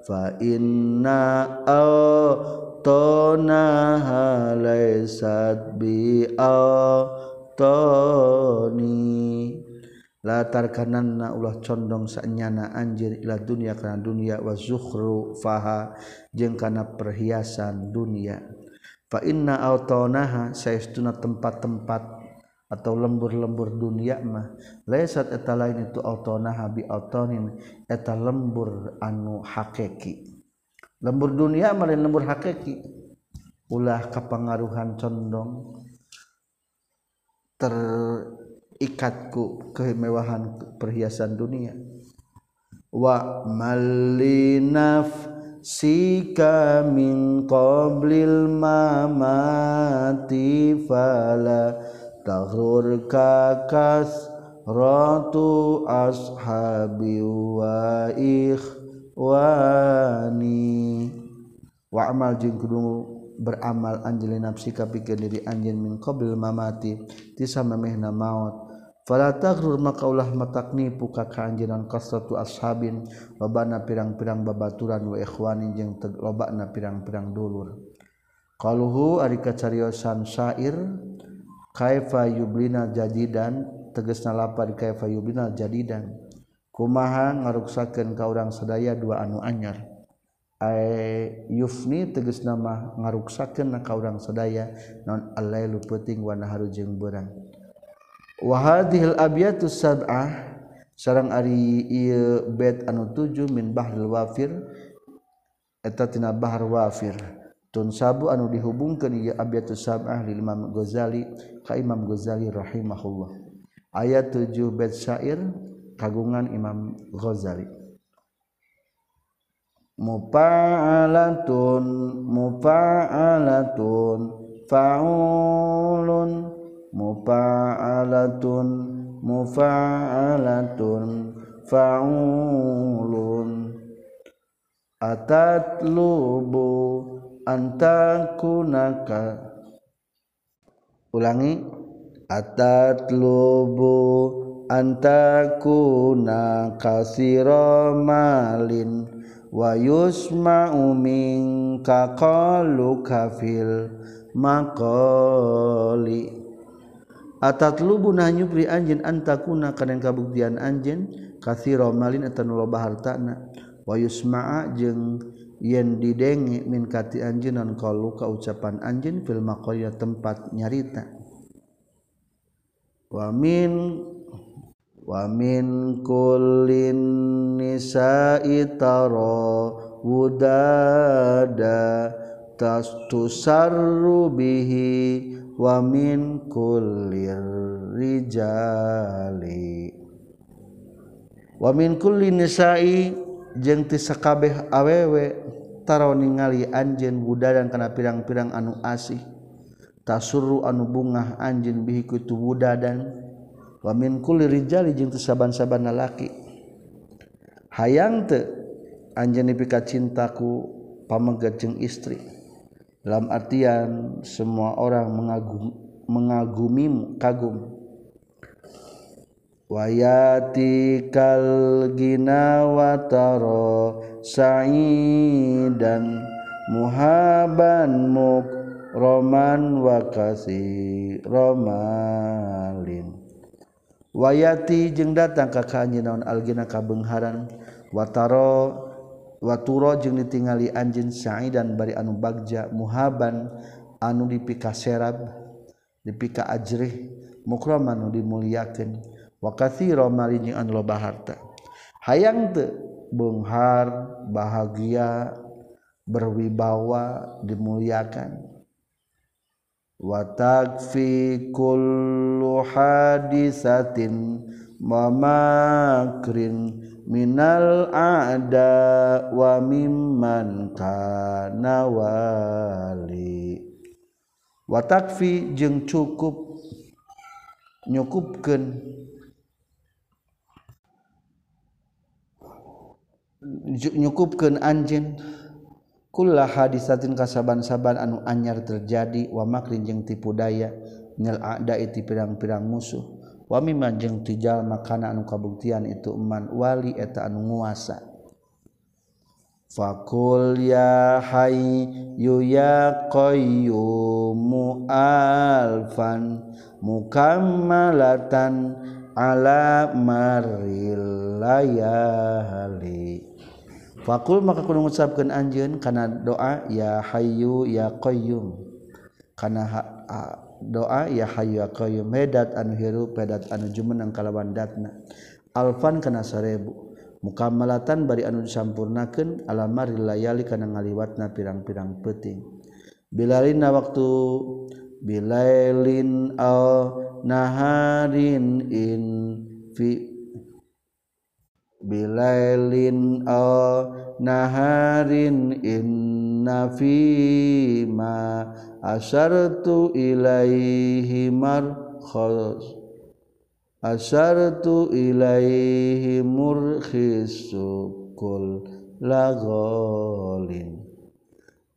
fa inna awtanaha laysat bi awtani latar kanan na ulah condong sanyana anjir ila dunia karena dunia wa zukhru faha jeung kana perhiasan dunia. Fa inna autonaha saestuna tempat-tempat atau lembur-lembur dunia mah laisat eta lain itu autonaha bi autonin eta lembur anu hakiki lembur dunia mah lembur hakiki ulah kapangaruhan condong ter ikatku kemewahan perhiasan dunia. Wa malinaf sika min qablil mamati fala taghur kakas ratu ashabi wa ikhwani. Wa amal jeung kudu beramal anjli nafsi ka pikeun diri anjeun min qabil mamati tisa memehna maut Falatagrur maka ulah matakni puka ka anjeunna kasratu ashabin lobana pirang-pirang babaturan wa ikhwani jeung lobana pirang-pirang dulur. Qaluhu ari kacariosan syair kaifa yublina jadidan tegasna lapar kaifa yublina jadidan kumaha ngaruksakeun ka urang sadaya dua anu anyar. Ay yufni tegas nama ngaruksakeun ka urang sadaya non alailu peuting wa naharu jeung beurang. wahadhil abiyatu sab'ah sarang ari ieu bait anu tujuh min bahril wafir eta tina bahar wafir. Tun sabu anu dihubungkeun ieu abiyatu sab'ah lil Imam Ghazali ka Imam Ghazali rahimahullah. Ayat tujuh bait syair kagungan Imam Ghazali. Mufa'alatun mufa'alatun fa'ulun. mufa'alatun mufa'alatun fa'ulun. Atatlubu antakunaka. Ulangi. Atatlubu antakuna kasiro malin wa yusma'u uming qalu kafil makoli atat lubu nyupri anjeun antakuna kana kabuktian anjeun kathira malin eta nu loba hartana wa yusma'a jeung yen didenge min kati anjeun non qalu ka ucapan anjeun fil maqali tempat nyarita. Wa min wamin kullin nisa'i tara wudada tastusarru bihi wa min kullir rijali. Wa min kulli nisai jeung ti sakabeh awewe taro ningali anjeun budadan kana pirang-pirang anu asih. Tasurru anu bungah anjeun bihi ku tu budadan. Wamin kulli rijali jeung ti saban-saban lalaki. Hayang teu anjeun dipika cintaku pamegat jeung istri. Dalam artian semua orang mengagum mengagumimu kagum. Wayati kal gina wataro sa'idan muhaban muk roman wakasi romalin wayati jeung datang ka anjeun naon algina kabengharan. Wataro waturo jeung ditingali anjin Sai dan bari anu bagja muhaban anu dipika serab dipika ajrih mukraman anu dimuliakeun. Wa katsira mari jeung anu loba harta. Hayang teu beunghar bahagia berwibawa dimuliakan. Watakfi kullu hadisatin mamakrin minal ada wa mimman kana wali. Wa takfi jeung cukup nyukupkeun. Nyukupkeun anjeun. Kullah hadisatin kasaban-saban anu anyar terjadi wa makrin jeung tipu daya nyel ada itu pirang-pirang musuh. wami majeng tijal makanan anu kabuktian itu eman wali eta anu nguasa. Fakul ya hayyu yu ya qayyumu alfan mukammalatan ala maril layali. Fakul maka kudu ngucapkeun anjeun kana doa ya hayyu ya qayyum. Kana doa ya Hayyu Qayyum. Medat anu hirup pedat anu jumeneng kalawan datna. Alfan kana sarebu. Mukammalatan bari anu disampurnakeun alamari layali kana ngaliwatna pirang-pirang penting bilalina waktu bilailin al naharin in fi bilailin al naharin inna fi ma asyartu ilaihi mar khos asyartu ilaihi murkhisukul lagolin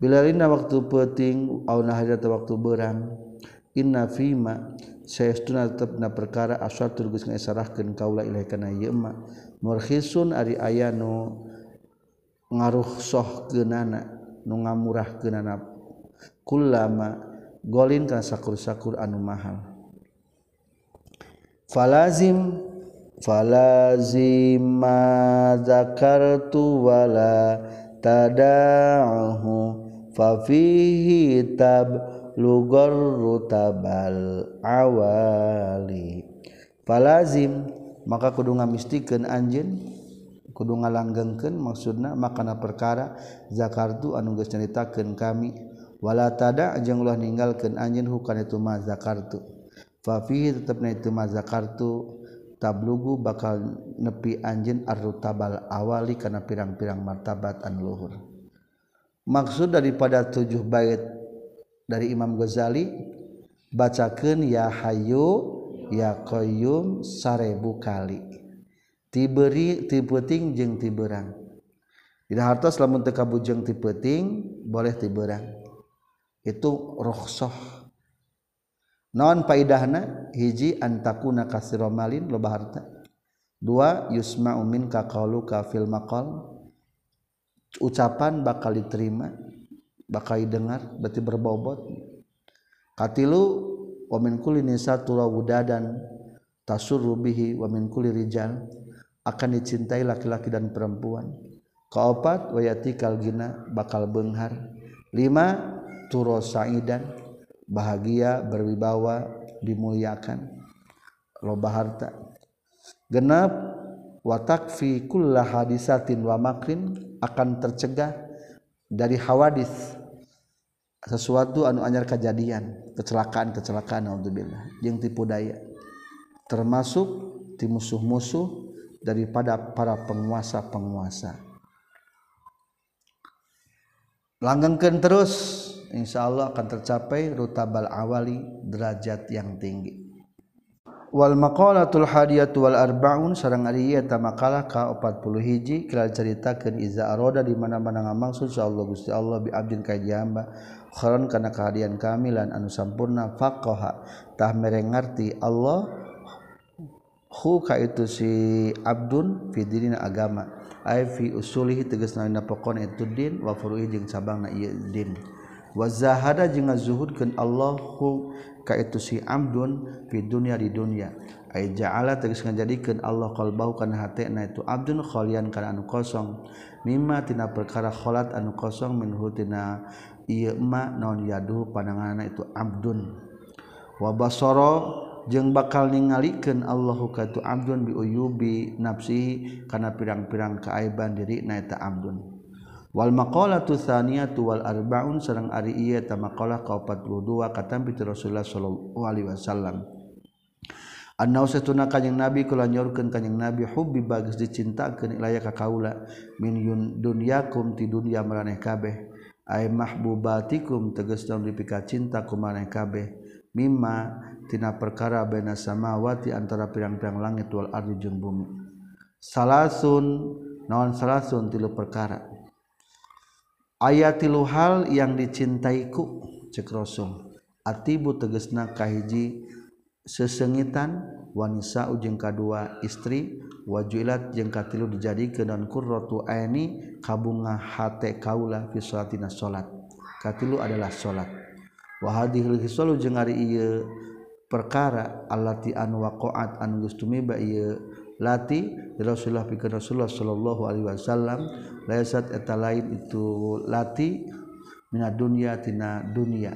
bila lina waktu peting au nahajat waktu berang inna fima saestuna tetepna perkara asyartu geus ngesarahkeun kaula ilahi kana ieu ma murkhisun ari aya nu geunana nu ngamurahkeunana kulamagolin ka sakur-sakur anu mahal. Falazim falazim azakartu wala tadahu fafihitab lugor rutabal awali. Falazim maka kudu ngamistikeun anjeun kudu ngalanggengkeun maksudna makana perkara Zakartu anu geus nyaritakeun kami. Wala tada jeung ulah ninggalkeun anjeun hukana itu ma zakartu. Fa fihi tetepna itu ma zakartu. Tablugu bakal nepi anjeun arrutabal awali kana pirang-pirang martabat anu luhur. Maksud daripada tujuh bait dari Imam Ghazali bacakeun ya hayyu ya koyum sarebu kali. Tiberi tipeting jeung tiberang. Tidak hartos lamun teu kabujeng tipeting boleh tiberang itu rohsoh non paidahna hiji antakuna kasiromalin loba harta. Dua yusma umin ka qauluka fil maqal. Ucapan bakal diterima bakal didengar berarti berbobot. Katilu wamin kulli nisatu wudadan tasurrubihi wamin kulli rijal akan dicintai laki-laki dan perempuan. Kaopat wayati kalgina bakal benghar. Lima turo saidan bahagia berwibawa dimuliakan. Loba harta. Genap watakfi kulla hadisatin wa makrin akan tercegah dari hawadis sesuatu anu anyar kejadian kecelakaan-kecelakaan alhamdulillah yang tipu daya. Termasuk di musuh-musuh daripada para penguasa-penguasa. Langgengkan terus Insya Allah akan tercapai rutabal awali derajat yang tinggi. Wal maqalatul hadiyatu wal arbaun sareng ari eta makalah ka 40 hiji kira caritakeun iza aroda di mana-mana ngamaksud insyaallah Gusti Allah bi abdin ka jamba khairan kana kahadian kamilan anu sampurna faqaha tah mere ngarti Allah hu ka itu si abdun fi dinina agama. Ai fi usulihi tegasna dina pokona itu din wa furu'i jeung cabangna ieu din. wazahada jeung ngazuhudkeun Allahu ka itu si abdun fi dunya di dunya. Ay ja'ala tegas ngajadikeun Allah qalbau kana hatena itu abdun khalian kana anu kosong. Mimma tina perkara kholat anu kosong minhu tina ieu ma naon yadu pandanganna itu abdun. Wa basara jeung bakal ningalikeun Allahu ka itu abdun bi uyubi nafsihi kana pirang-pirang kaaiban diri na eta abdun. wal maqala tu tsaniyatu wal arbaun sareng ari ieu ta maqalah ka 42 katampi ti Rasulullah sallallahu alaihi wasallam. Anna usatuna kanjing nabi kula nyorkeun kanjing nabi hubbi bagus dicintakeun ilaya ka kaula min yun dunyakum ti dunya maraneh kabeh. Ay mahbubatikum tegas dalam dipika cinta ku maraneh kabeh. Mimma tina perkara baina samawati antara pirang-pirang langit wal ardi jeung bumi. Salasun naon salasun tilu perkara. ayat tilu hal yang dicintaiku cek rasul. Atibu tegesna kahiji sesengitan wanisa ujung kedua istri wajulat jeung katilu dijadikeun dan qurratu aini kabunga hate kaula fi salatina salat katilu adalah salat wa hadhil hisalu jeung ari ieu perkara allati an waqa'at an ieu lati Rasulullah pikir Rasulullah Shallallahu Alaihi Wasallam. Lesat eta lain itu lati mina dunya tina dunia.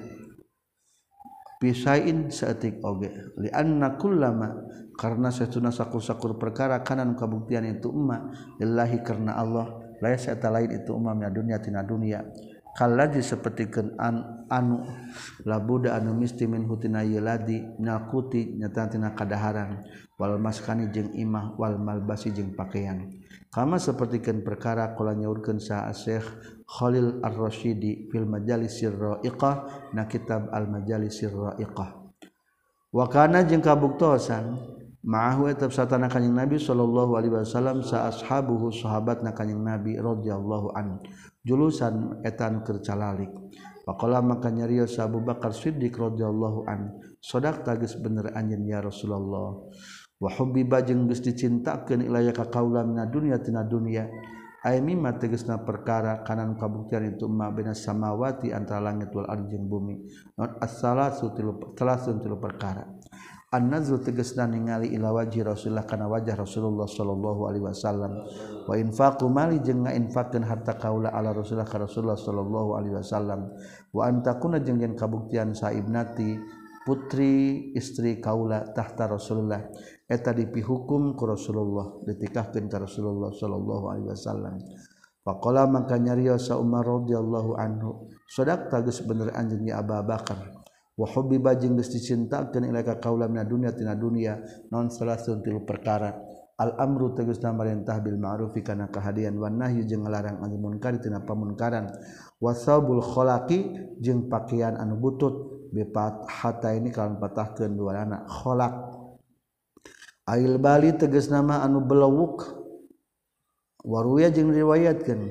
Pisain seetik oge. Li anna kullama karena setuna sakur-sakur perkara kanan kabuktian itu emma lillahi karena Allah. Lain eta lain itu umma mina dunia tina dunia. kalaji sepertikan an, anu labuda anu misti min hutina ieu ladi nyakuti nyatatina kadaharan. Wal maskani jeung imah wal malbasi jeung pakaian. Kama sapertikeun perkara kula nyaurkeun sa Syekh Khalil Ar-Rasyidi fil Majalisir Raiqah na kitab Al Majalisir Raiqah wa kana jeung kabuktosan ma'ahu tetap satana kanjing Nabi sallallahu alaihi wasallam sa ashabuhu sahabat na kanjing Nabi radhiyallahu an julusan etan kercalalik Pakola maka nyarios Abu Bakar Siddiq radhiyallahu an. Sodak tagis bener anjen ya Rasulullah. Wa hubbiba jeung geus dicintakeun ilaya ka kaula mina dunya tina dunya. Ay mimma tegesna perkara kanan kabuktian itu ma bina samawati antara langit wal ardi jeung bumi. Non as-salasu tilu tilu perkara. An-nazru tegasna ningali ila wajhi Rasulullah kana wajah Rasulullah sallallahu alaihi wasallam. Wa infaqu mali jeung ngainfaqkeun harta kaula ala Rasulullah ka Rasulullah sallallahu alaihi wasallam. Wa antakuna jeung yen kabuktian saibnati putri istri kaula tahta Rasulullah. Eta dipihukum ku Rasulullah ditikahkeun ka Rasulullah sallallahu alaihi wasallam. Faqala maka nyarios Umar radhiyallahu anhu sadak tagus bener anjeun Abu Bakar. wahobi bajeng geus dicintakeun ilaika kaula mina dunya tina dunya non salasun tilu perkara. Al amru tegasna marintah bil ma'rufi kana kahadian wan nahyu jeung ngalarang anu munkar tina pamunkaran wasabul kholaki jeung pakaian anu butut bepat hata ini kalian patahkeun dua anak kholak ail bali tegas nama anu belewuk waruya jeung riwayatkan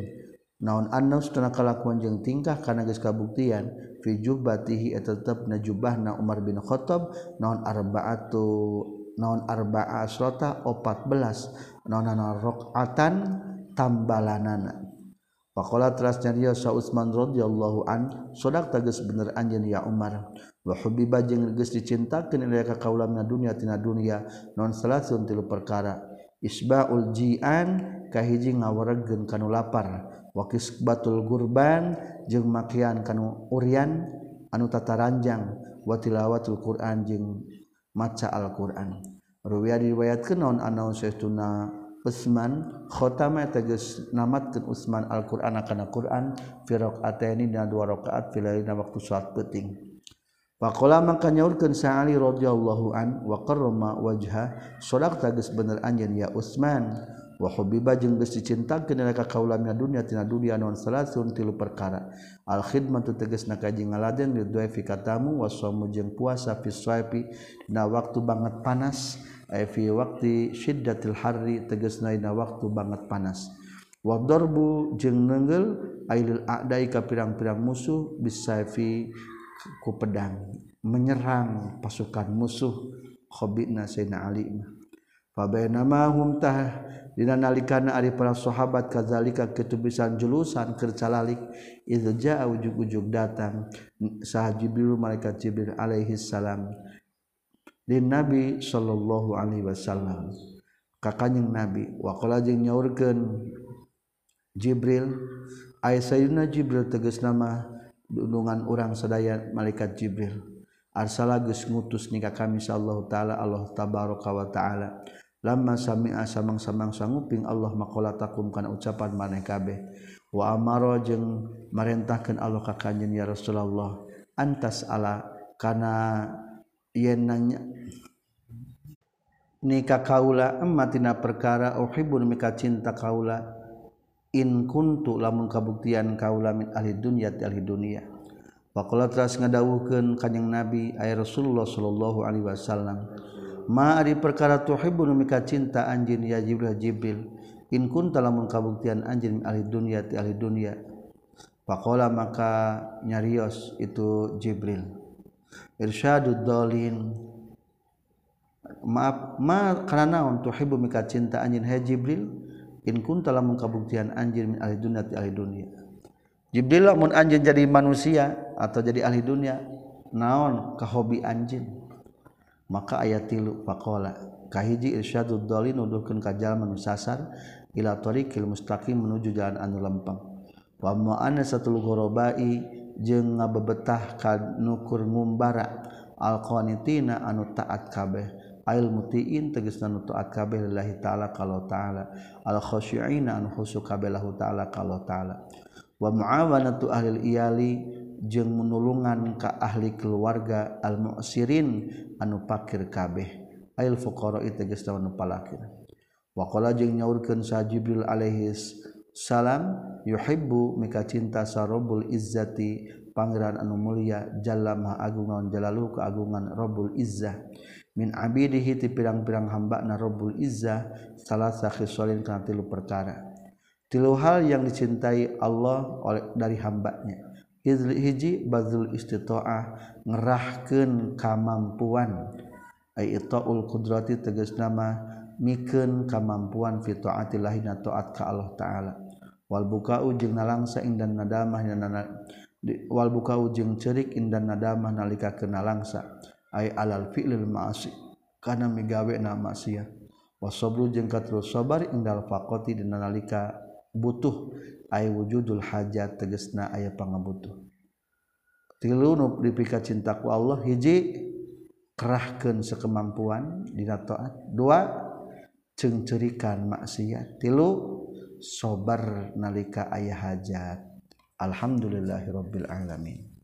naon annas tuna kalakuan jeung tingkah kana geus kabuktian fijubatihi tetap najubahna Umar bin Khattab non arbaatu non arba'a asrota 14 non rokatan tambalanana. Pakola teras nyariya sa Utsman radhiyallahu an sodak tages bener anjen ya Umar. Wa hubiba jeung geus dicintakeun ieu ka kaulamna dunya tina dunya non salasun tilu perkara. Isbaul jian kahiji ngawaregeun kanu lapar. wakis batul gurban jeung makian kanu urian anu tata ranjang wa tilawatul Quran jeung maca Alquran. Ruwiya diriwayatkeun naon anaun sayyiduna Utsman khotama tegas namatkeun Utsman Alquran kana Quran fi raqataini dina dua rakaat fi lailina waktu salat penting Faqala maka nyaurkeun Sa Ali radhiyallahu an wa qarrama wajha sodak tegas bener anjeun ya Utsman wa hubiba jeung geus dicintakeun ka kaulamna dunya tina dunya naon salasun tilu perkara. Al khidmatu tegasna ka jeung ngaladen li dhaifi katamu wasamu jeung puasa fi swaipi dina waktu banget panas ay fi waqti syiddatil harri tegasna dina waktu banget panas. Wa darbu jeung neungeul ailil a'dai ka pirang-pirang musuh bisaifi ku pedang menyerang pasukan musuh khobina sayyidina ali. Fa bainama hum tah Dina nalikana ari para sahabat kadzalika ketubisan julusan kercalalik idza jaa ujug-ujug datang sah Jibril malaikat Jibril alaihi salam. Din Nabi sallallahu alaihi wasallam. Ka kanjing Nabi waqala jeung nyaurkeun Jibril ay sayyidina Jibril tegas nama dunungan urang sadaya malaikat Jibril. Arsala geus ngutus nikah kami sallallahu taala Allah tabaraka wa taala. lama sami asamang-samang sangguping Allah makola takum kana ucapan maneh kabeh. Wa amaro jeung marentahkeun Allah ka kanjeun ya Rasulullah antas ala kana yen nanya nikah kaula emma tina perkara uhibun mika cinta kaula. In kuntu lamun kabuktian kaula min ahli dunya ti ahli dunya wa qala teras ngadawuhkeun kanjeng nabi ay Rasulullah sallallahu alaihi wasallam ma perkara tuhibun mika cinta anjin ya jibril jibril. In kunta lamun kabuktian anjin ahli dunia ti ahli dunia. Pakkola maka nyarios itu jibril. Irsyadud dolin maaf ma karena naon tuhibu mika cinta anjin hai jibril kun telah mengkabuktian anjir min ahli dunia ahli dunia. Jibril lamun anjing jadi manusia atau jadi ahli dunia naon ke hobi anjing maka ayat tilu pakola kahiji irsyadud doli nuduhkan kajal menusasar ila torikil mustaqim menuju jalan anu lempeng. Wa ma'ana satu gorobai jeng ngabebetah kanukur ngumbara alqanitina anu taat kabeh ail mutiin tegasna anu taat kabeh lillahi ta'ala kalau ta'ala al khasyi'ina anu khusyuk kabeh lahu ta'ala kalau ta'ala. Wa mu'awanatu ahli iyali jeung menulungan ka ahli keluarga al mu'sirin anu pakir kabeh. Ail fuqara tegasna anu palakir. Wa qala jeung nyaurkeun sa jibril alaihi salam yuhibbu mika cinta sarabul izzati. Pangeran anu mulia jalla maha agung naon jalalu keagungan rabbul izzah. Abidhi ti pirang-pirang hamba narobul Iza salah sakitsolin karena tilu perkara. Tilu hal yang dicintai Allah oleh dari hambanya Izli hiji bazul istitoah ngerahkan kamampuan. Ay itaul kudrati tegas nama mikeun kamampuan fitoatilahi na taat ka Allah taala. Wal bukau jeung nalangsa indan nadamah wal bukau jeung cerik indan nadamah nalika kenalangsa ay alal fi'lil ma'asi kana migawe na maksiat. Wasabru jeung katerus sabar indal faqati dina nalika butuh ay wujudul hajat tegesna aya pangabutuh. Tilu nu dipika cintaku Allah hiji kerahkan sekemampuan dina taat. Dua cengcerikan maksiat. Tilu sobar nalika ayah hajat. Alhamdulillahirabbil alamin.